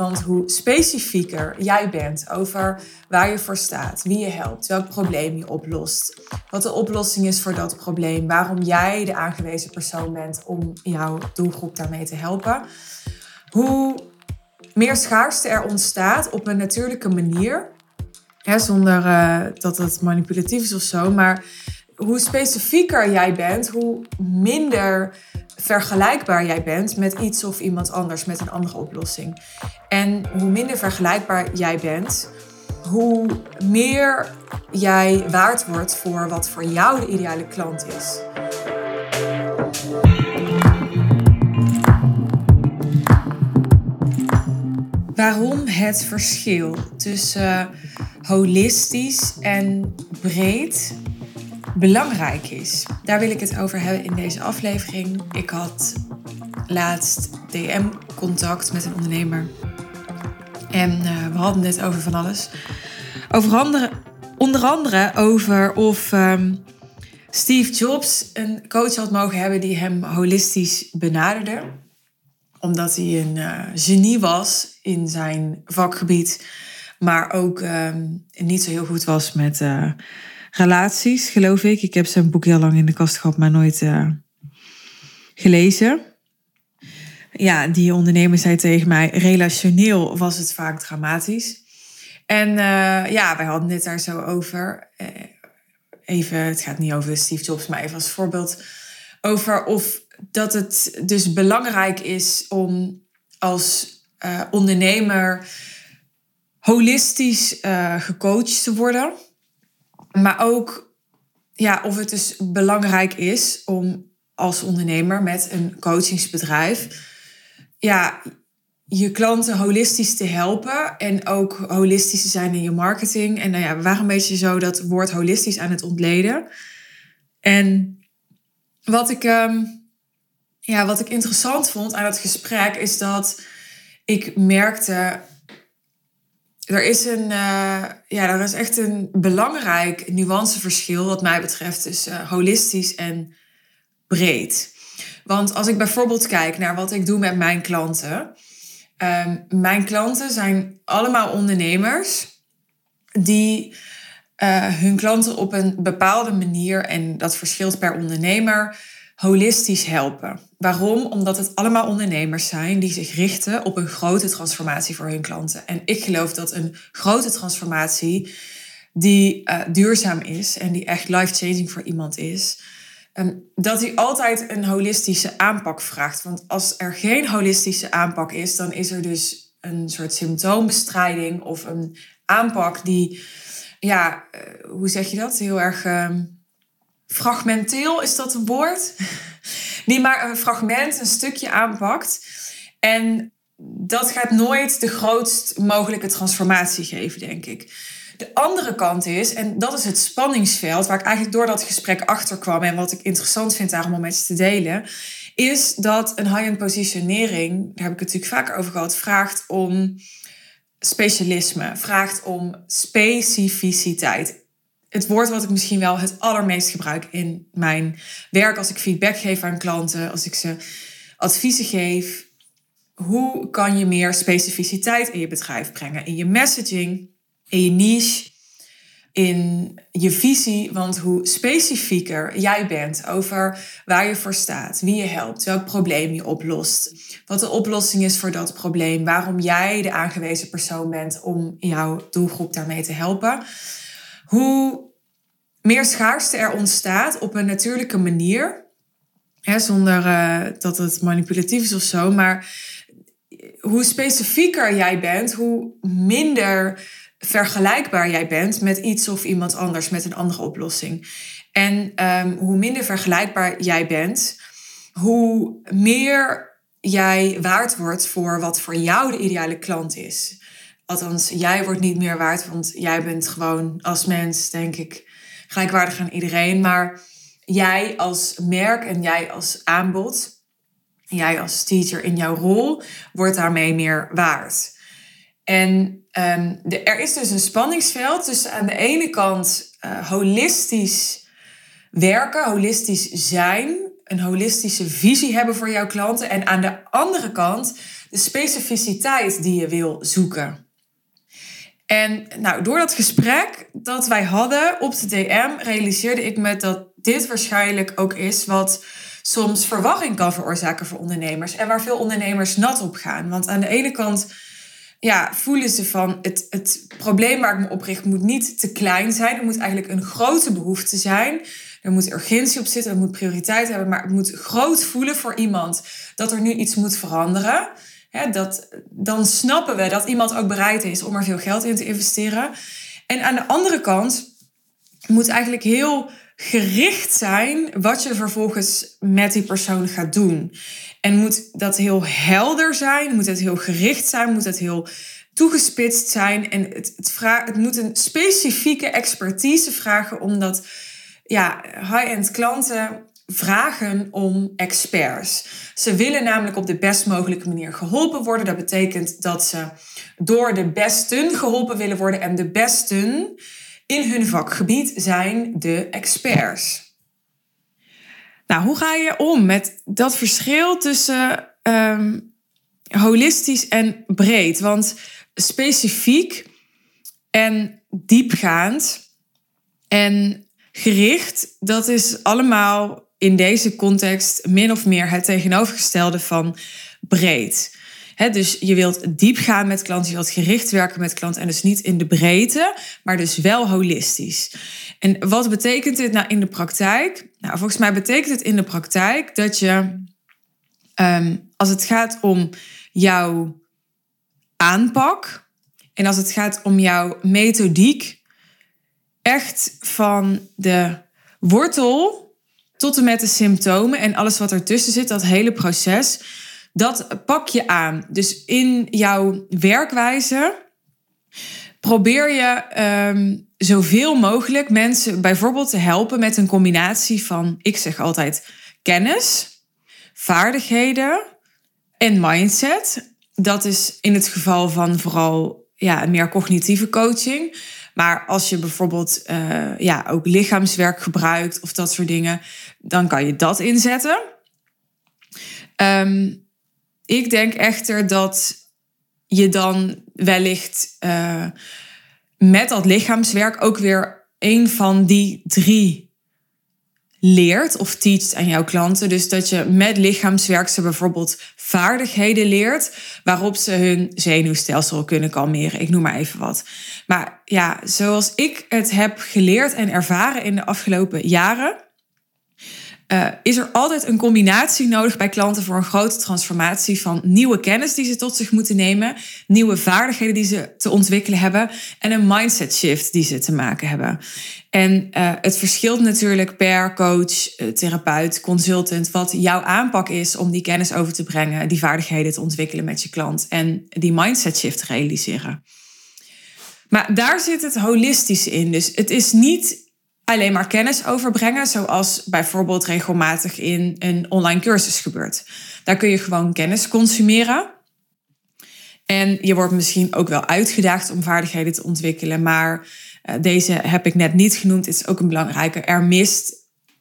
Want hoe specifieker jij bent over waar je voor staat, wie je helpt, welk probleem je oplost, wat de oplossing is voor dat probleem, waarom jij de aangewezen persoon bent om jouw doelgroep daarmee te helpen, hoe meer schaarste er ontstaat op een natuurlijke manier, hè, zonder uh, dat het manipulatief is of zo, maar hoe specifieker jij bent, hoe minder vergelijkbaar jij bent met iets of iemand anders, met een andere oplossing. En hoe minder vergelijkbaar jij bent, hoe meer jij waard wordt voor wat voor jou de ideale klant is. Waarom het verschil tussen holistisch en breed belangrijk is. Daar wil ik het over hebben in deze aflevering. Ik had laatst DM-contact met een ondernemer. En uh, we hadden het over van alles. Over andere, onder andere over of um, Steve Jobs een coach had mogen hebben die hem holistisch benaderde. Omdat hij een uh, genie was in zijn vakgebied, maar ook um, niet zo heel goed was met. Uh, relaties, geloof ik. Ik heb zijn boek heel lang in de kast gehad, maar nooit uh, gelezen. Ja, die ondernemer zei tegen mij, relationeel was het vaak dramatisch. En uh, ja, wij hadden het daar zo over. Uh, even, het gaat niet over Steve Jobs, maar even als voorbeeld. Over of dat het dus belangrijk is om als ondernemer holistisch gecoacht te worden. Maar ook ja, of het dus belangrijk is om als ondernemer met een coachingsbedrijf ja, je klanten holistisch te helpen en ook holistisch te zijn in je marketing. En nou ja, we waren een beetje zo dat woord holistisch aan het ontleden. En wat ik, um, ja, wat ik interessant vond aan het gesprek is dat ik merkte er is, een, uh, ja, er is echt een belangrijk nuanceverschil wat mij betreft tussen uh, holistisch en breed. Want als ik bijvoorbeeld kijk naar wat ik doe met mijn klanten. Um, mijn klanten zijn allemaal ondernemers die uh, hun klanten op een bepaalde manier, en dat verschilt per ondernemer, holistisch helpen. Waarom? Omdat het allemaal ondernemers zijn die zich richten op een grote transformatie voor hun klanten. En ik geloof dat een grote transformatie die uh, duurzaam is en die echt life-changing voor iemand is, um, dat die altijd een holistische aanpak vraagt. Want als er geen holistische aanpak is, dan is er dus een soort symptoombestrijding of een aanpak die, ja, uh, hoe zeg je dat? Heel erg. Uh, fragmenteel, is dat een woord? Die maar een fragment, een stukje aanpakt. En dat gaat nooit de grootst mogelijke transformatie geven, denk ik. De andere kant is, en dat is het spanningsveld, waar ik eigenlijk door dat gesprek achter kwam en wat ik interessant vind daarom om met je te delen, is dat een high-end positionering, daar heb ik het natuurlijk vaker over gehad, vraagt om specialisme, vraagt om specificiteit het woord wat ik misschien wel het allermeest gebruik in mijn werk als ik feedback geef aan klanten, als ik ze adviezen geef. Hoe kan je meer specificiteit in je bedrijf brengen? In je messaging, in je niche, in je visie. Want hoe specifieker jij bent over waar je voor staat, wie je helpt, welk probleem je oplost, wat de oplossing is voor dat probleem, waarom jij de aangewezen persoon bent om jouw doelgroep daarmee te helpen hoe meer schaarste er ontstaat op een natuurlijke manier. Hè, zonder uh, dat het manipulatief is of zo. Maar hoe specifieker jij bent, hoe minder vergelijkbaar jij bent met iets of iemand anders, met een andere oplossing. En um, hoe minder vergelijkbaar jij bent, hoe meer jij waard wordt voor wat voor jou de ideale klant is. Althans, jij wordt niet meer waard, want jij bent gewoon als mens, denk ik, gelijkwaardig aan iedereen. Maar jij als merk en jij als aanbod, jij als teacher in jouw rol, wordt daarmee meer waard. En de, er is dus een spanningsveld tussen aan de ene kant uh, holistisch werken, holistisch zijn, een holistische visie hebben voor jouw klanten. En aan de andere kant de specificiteit die je wil zoeken. En nou, door dat gesprek dat wij hadden op de DM, realiseerde ik me dat dit waarschijnlijk ook is wat soms verwarring kan veroorzaken voor ondernemers. En waar veel ondernemers nat op gaan. Want aan de ene kant ja, voelen ze van het, het probleem waar ik me op richt moet niet te klein zijn. Er moet eigenlijk een grote behoefte zijn. Er moet urgentie op zitten, er moet prioriteit hebben, maar het moet groot voelen voor iemand dat er nu iets moet veranderen. Dat, dan snappen we dat iemand ook bereid is om er veel geld in te investeren. En aan de andere kant moet eigenlijk heel gericht zijn wat je vervolgens met die persoon gaat doen. En moet dat heel helder zijn, moet het heel gericht zijn, moet het heel toegespitst zijn. En het, het, het moet een specifieke expertise vragen, omdat ja, high-end klanten vragen om experts. Ze willen namelijk op de best mogelijke manier geholpen worden. Dat betekent dat ze door de besten geholpen willen worden. En de besten in hun vakgebied zijn de experts. Nou, hoe ga je om met dat verschil tussen ehm, holistisch en breed? Want specifiek en diepgaand en gericht, dat is allemaal in deze context min of meer het tegenovergestelde van breed. dus je wilt diep gaan met klanten, je wilt gericht werken met klanten en dus niet in de breedte, maar dus wel holistisch. En wat betekent dit nou in de praktijk? Nou, volgens mij betekent het in de praktijk dat je, ehm, als het gaat om jouw aanpak en als het gaat om jouw methodiek, echt van de wortel tot en met de symptomen en alles wat ertussen zit, dat hele proces, dat pak je aan. Dus in jouw werkwijze probeer je um, zoveel mogelijk mensen bijvoorbeeld te helpen met een combinatie van, ik zeg altijd, kennis, vaardigheden en mindset. Dat is in het geval van vooral ja, meer cognitieve coaching. Maar als je bijvoorbeeld uh, ja, ook lichaamswerk gebruikt of dat soort dingen, dan kan je dat inzetten. Um, ik denk echter dat je dan wellicht uh, met dat lichaamswerk ook weer een van die drie leert of teacht aan jouw klanten. Dus dat je met lichaamswerk ze bijvoorbeeld vaardigheden leert waarop ze hun zenuwstelsel kunnen kalmeren. Ik noem maar even wat. Maar ja, zoals ik het heb geleerd en ervaren in de afgelopen jaren, uh, is er altijd een combinatie nodig bij klanten voor een grote transformatie van nieuwe kennis die ze tot zich moeten nemen, nieuwe vaardigheden die ze te ontwikkelen hebben en een mindset shift die ze te maken hebben. En uh, het verschilt natuurlijk per coach, eh, therapeut, consultant, wat jouw aanpak is om die kennis over te brengen, die vaardigheden te ontwikkelen met je klant en die mindset shift te realiseren. Maar daar zit het holistische in. Dus het is niet alleen maar kennis overbrengen, zoals bijvoorbeeld regelmatig in een online cursus gebeurt. Daar kun je gewoon kennis consumeren. En je wordt misschien ook wel uitgedaagd om vaardigheden te ontwikkelen, maar eh, deze heb ik net niet genoemd. Het is ook een belangrijke. Er mist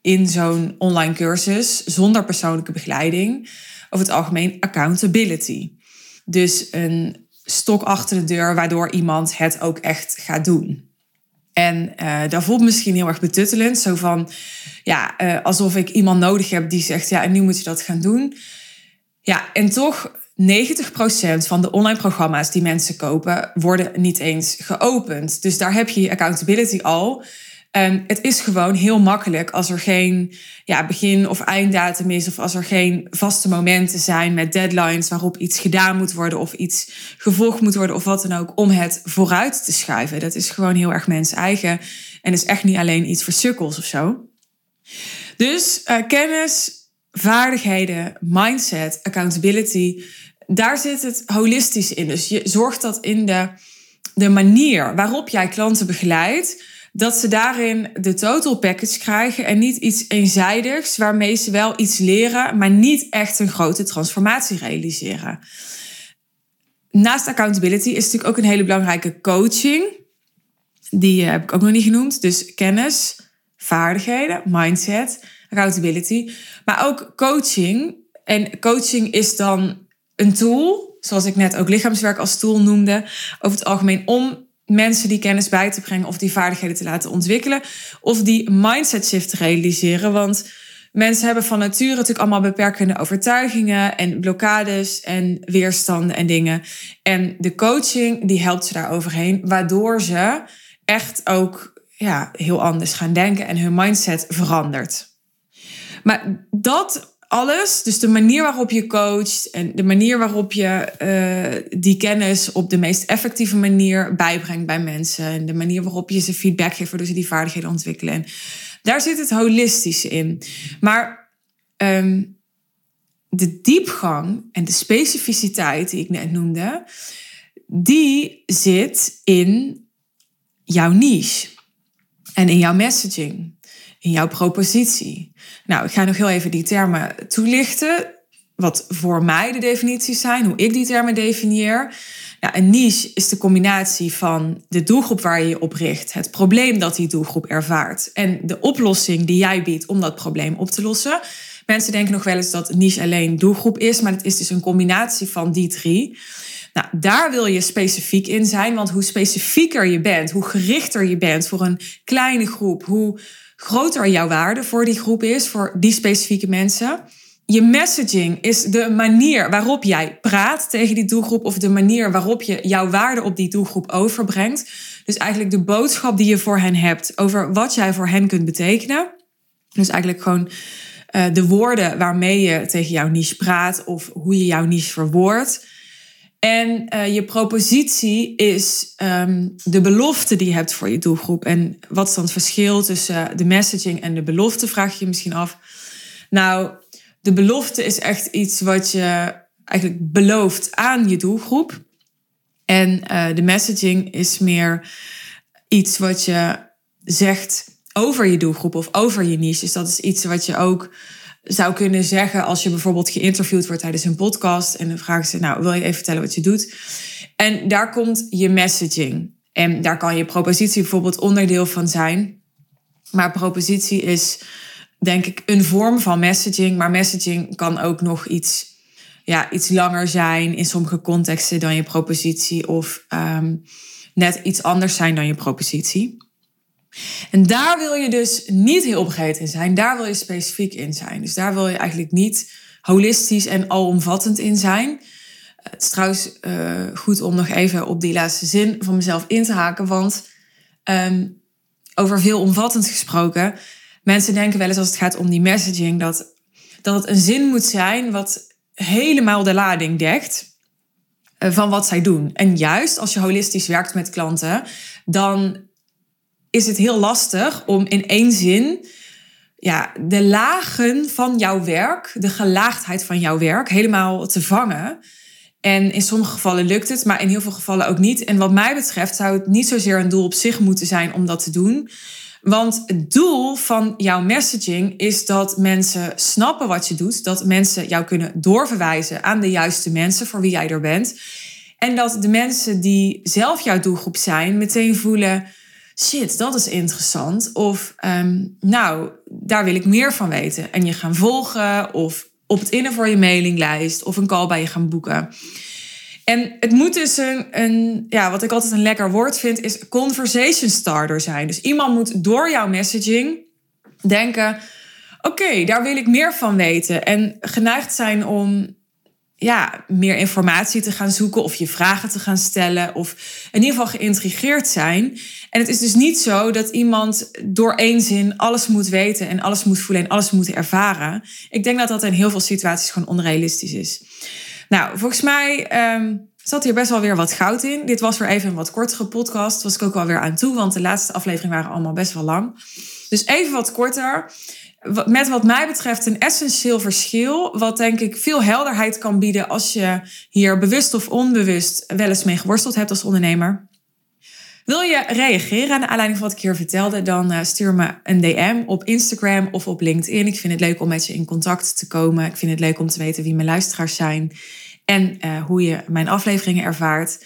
in zo'n online cursus zonder persoonlijke begeleiding over het algemeen accountability. Dus een stok achter de deur waardoor iemand het ook echt gaat doen. En uh, dat voelt misschien heel erg betuttelend. Zo van, ja, uh, alsof ik iemand nodig heb die zegt, ja, en nu moet je dat gaan doen. Ja, en toch 90% van de online programma's die mensen kopen, worden niet eens geopend. Dus daar heb je accountability al. En het is gewoon heel makkelijk als er geen ja, begin- of einddatum is, of als er geen vaste momenten zijn met deadlines waarop iets gedaan moet worden of iets gevolgd moet worden of wat dan ook, om het vooruit te schuiven. Dat is gewoon heel erg mens eigen en is echt niet alleen iets voor sukkels of zo. Dus uh, kennis, vaardigheden, mindset, accountability, daar zit het holistisch in. Dus je zorgt dat in de, de manier waarop jij klanten begeleidt dat ze daarin de total package krijgen en niet iets eenzijdigs waarmee ze wel iets leren, maar niet echt een grote transformatie realiseren. Naast accountability is natuurlijk ook een hele belangrijke coaching. Die heb ik ook nog niet genoemd. Dus kennis, vaardigheden, mindset, accountability. Maar ook coaching. En coaching is dan een tool zoals ik net ook lichaamswerk als tool noemde, over het algemeen om mensen die kennis bij te brengen of die vaardigheden te laten ontwikkelen of die mindset shift te realiseren. Want mensen hebben van nature natuurlijk allemaal beperkende overtuigingen en blokkades en weerstanden en dingen. En de coaching die helpt ze daar overheen, waardoor ze echt ook ja, heel anders gaan denken en hun mindset verandert. Maar dat alles, dus de manier waarop je coacht en de manier waarop je uh, die kennis op de meest effectieve manier bijbrengt bij mensen en de manier waarop je ze feedback geeft waardoor ze die vaardigheden ontwikkelen. En daar zit het holistische in. Maar um, de diepgang en de specificiteit die ik net noemde, die zit in jouw niche en in jouw messaging in jouw propositie. Nou, ik ga nog heel even die termen toelichten. Wat voor mij de definities zijn, hoe ik die termen definieer. Een niche is de combinatie van de doelgroep waar je je op richt, het probleem dat die doelgroep ervaart en de oplossing die jij biedt om dat probleem op te lossen. Mensen denken nog wel eens dat niche alleen doelgroep is, maar het is dus een combinatie van die drie. Nou, daar wil je specifiek in zijn, want hoe specifieker je bent, hoe gerichter je bent voor een kleine groep, hoe groter jouw waarde voor die groep is, voor die specifieke mensen. Je messaging is de manier waarop jij praat tegen die doelgroep of de manier waarop je jouw waarde op die doelgroep overbrengt. Dus eigenlijk de boodschap die je voor hen hebt over wat jij voor hen kunt betekenen. Dus eigenlijk gewoon uh, de woorden waarmee je tegen jouw niche praat of hoe je jouw niche verwoordt. En uh, je propositie is um, de belofte die je hebt voor je doelgroep. En wat is dan het verschil tussen de messaging en de belofte, vraag je je misschien af. Nou, de belofte is echt iets wat je eigenlijk belooft aan je doelgroep. En uh, de messaging is meer iets wat je zegt over je doelgroep of over je niche. Dus dat is iets wat je ook zou kunnen zeggen als je bijvoorbeeld geïnterviewd wordt tijdens een podcast en dan vragen ze, nou, wil je even vertellen wat je doet? En daar komt je messaging. En daar kan je propositie bijvoorbeeld onderdeel van zijn. Maar propositie is, denk ik, een vorm van messaging. Maar messaging kan ook nog iets, ja, iets langer zijn in sommige contexten dan je propositie. Of um, net iets anders zijn dan je propositie. En daar wil je dus niet heel breed in zijn. Daar wil je specifiek in zijn. Dus daar wil je eigenlijk niet holistisch en alomvattend in zijn. Het is trouwens uh, goed om nog even op die laatste zin van mezelf in te haken. Want um, over veelomvattend gesproken. Mensen denken wel eens als het gaat om die messaging dat, dat het een zin moet zijn wat helemaal de lading dekt uh, van wat zij doen. En juist als je holistisch werkt met klanten, dan is het heel lastig om in één zin ja, de lagen van jouw werk, de gelaagdheid van jouw werk, helemaal te vangen. En in sommige gevallen lukt het, maar in heel veel gevallen ook niet. En wat mij betreft zou het niet zozeer een doel op zich moeten zijn om dat te doen. Want het doel van jouw messaging is dat mensen snappen wat je doet. Dat mensen jou kunnen doorverwijzen aan de juiste mensen voor wie jij er bent. En dat de mensen die zelf jouw doelgroep zijn, meteen voelen shit, dat is interessant. Of um, nou, daar wil ik meer van weten. En je gaan volgen of op het innen voor je mailinglijst of een call bij je gaan boeken. En het moet dus een, een, ja, wat ik altijd een lekker woord vind, is conversation starter zijn. Dus iemand moet door jouw messaging denken: oké, daar wil ik meer van weten. En geneigd zijn om ja, meer informatie te gaan zoeken of je vragen te gaan stellen of in ieder geval geïntrigeerd zijn. En het is dus niet zo dat iemand door één zin alles moet weten en alles moet voelen en alles moet ervaren. Ik denk dat dat in heel veel situaties gewoon onrealistisch is. Nou, volgens mij um, zat hier best wel weer wat goud in. Dit was weer even een wat kortere podcast. Was ik ook wel weer aan toe, want de laatste afleveringen waren allemaal best wel lang. Dus even wat korter met wat mij betreft een essentieel verschil. Wat denk ik veel helderheid kan bieden als je hier bewust of onbewust wel eens mee geworsteld hebt als ondernemer. Wil je reageren aan de aanleiding van wat ik hier vertelde, dan uh, stuur me een DM op Instagram of op LinkedIn. Ik vind het leuk om met je in contact te komen. Ik vind het leuk om te weten wie mijn luisteraars zijn en uh, hoe je mijn afleveringen ervaart.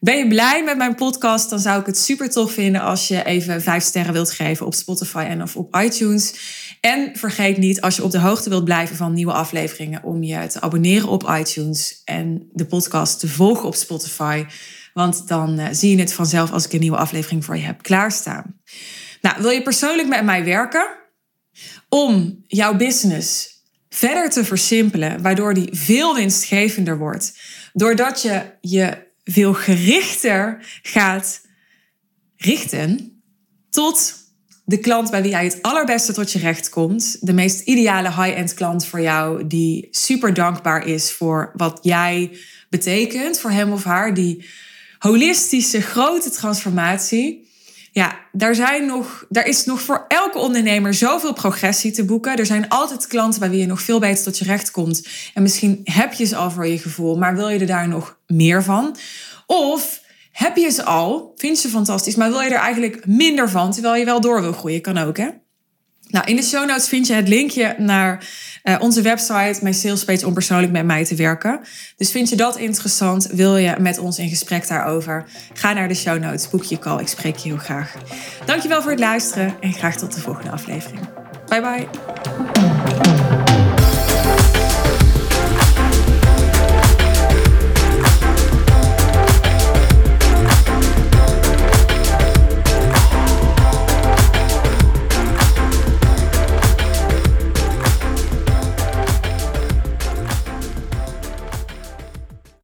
Ben je blij met mijn podcast? Dan zou ik het super tof vinden als je even vijf sterren wilt geven op Spotify en of op iTunes. En vergeet niet, als je op de hoogte wilt blijven van nieuwe afleveringen, om je te abonneren op iTunes en de podcast te volgen op Spotify. Want dan uh, zie je het vanzelf als ik een nieuwe aflevering voor je heb klaarstaan. Nou, wil je persoonlijk met mij werken om jouw business verder te versimpelen, waardoor die veel winstgevender wordt, doordat je je veel gerichter gaat richten tot de klant bij wie jij het allerbeste tot je recht komt. De meest ideale high-end klant voor jou, die super dankbaar is voor wat jij betekent voor hem of haar. Die holistische, grote transformatie. Ja, daar, zijn nog, daar is nog voor elke ondernemer zoveel progressie te boeken. Er zijn altijd klanten bij wie je nog veel beter tot je recht komt. En misschien heb je ze al voor je gevoel, maar wil je er daar nog meer van? Of heb je ze al, vind je ze fantastisch, maar wil je er eigenlijk minder van, terwijl je wel door wil groeien? Kan ook, hè? Nou, in de show notes vind je het linkje naar uh, onze website, mijn salespage, om persoonlijk met mij te werken. Dus vind je dat interessant? Wil je met ons in gesprek daarover? Ga naar de show notes, boek je call. Ik spreek je heel graag. Dankjewel voor het luisteren en graag tot de volgende aflevering. Bye bye.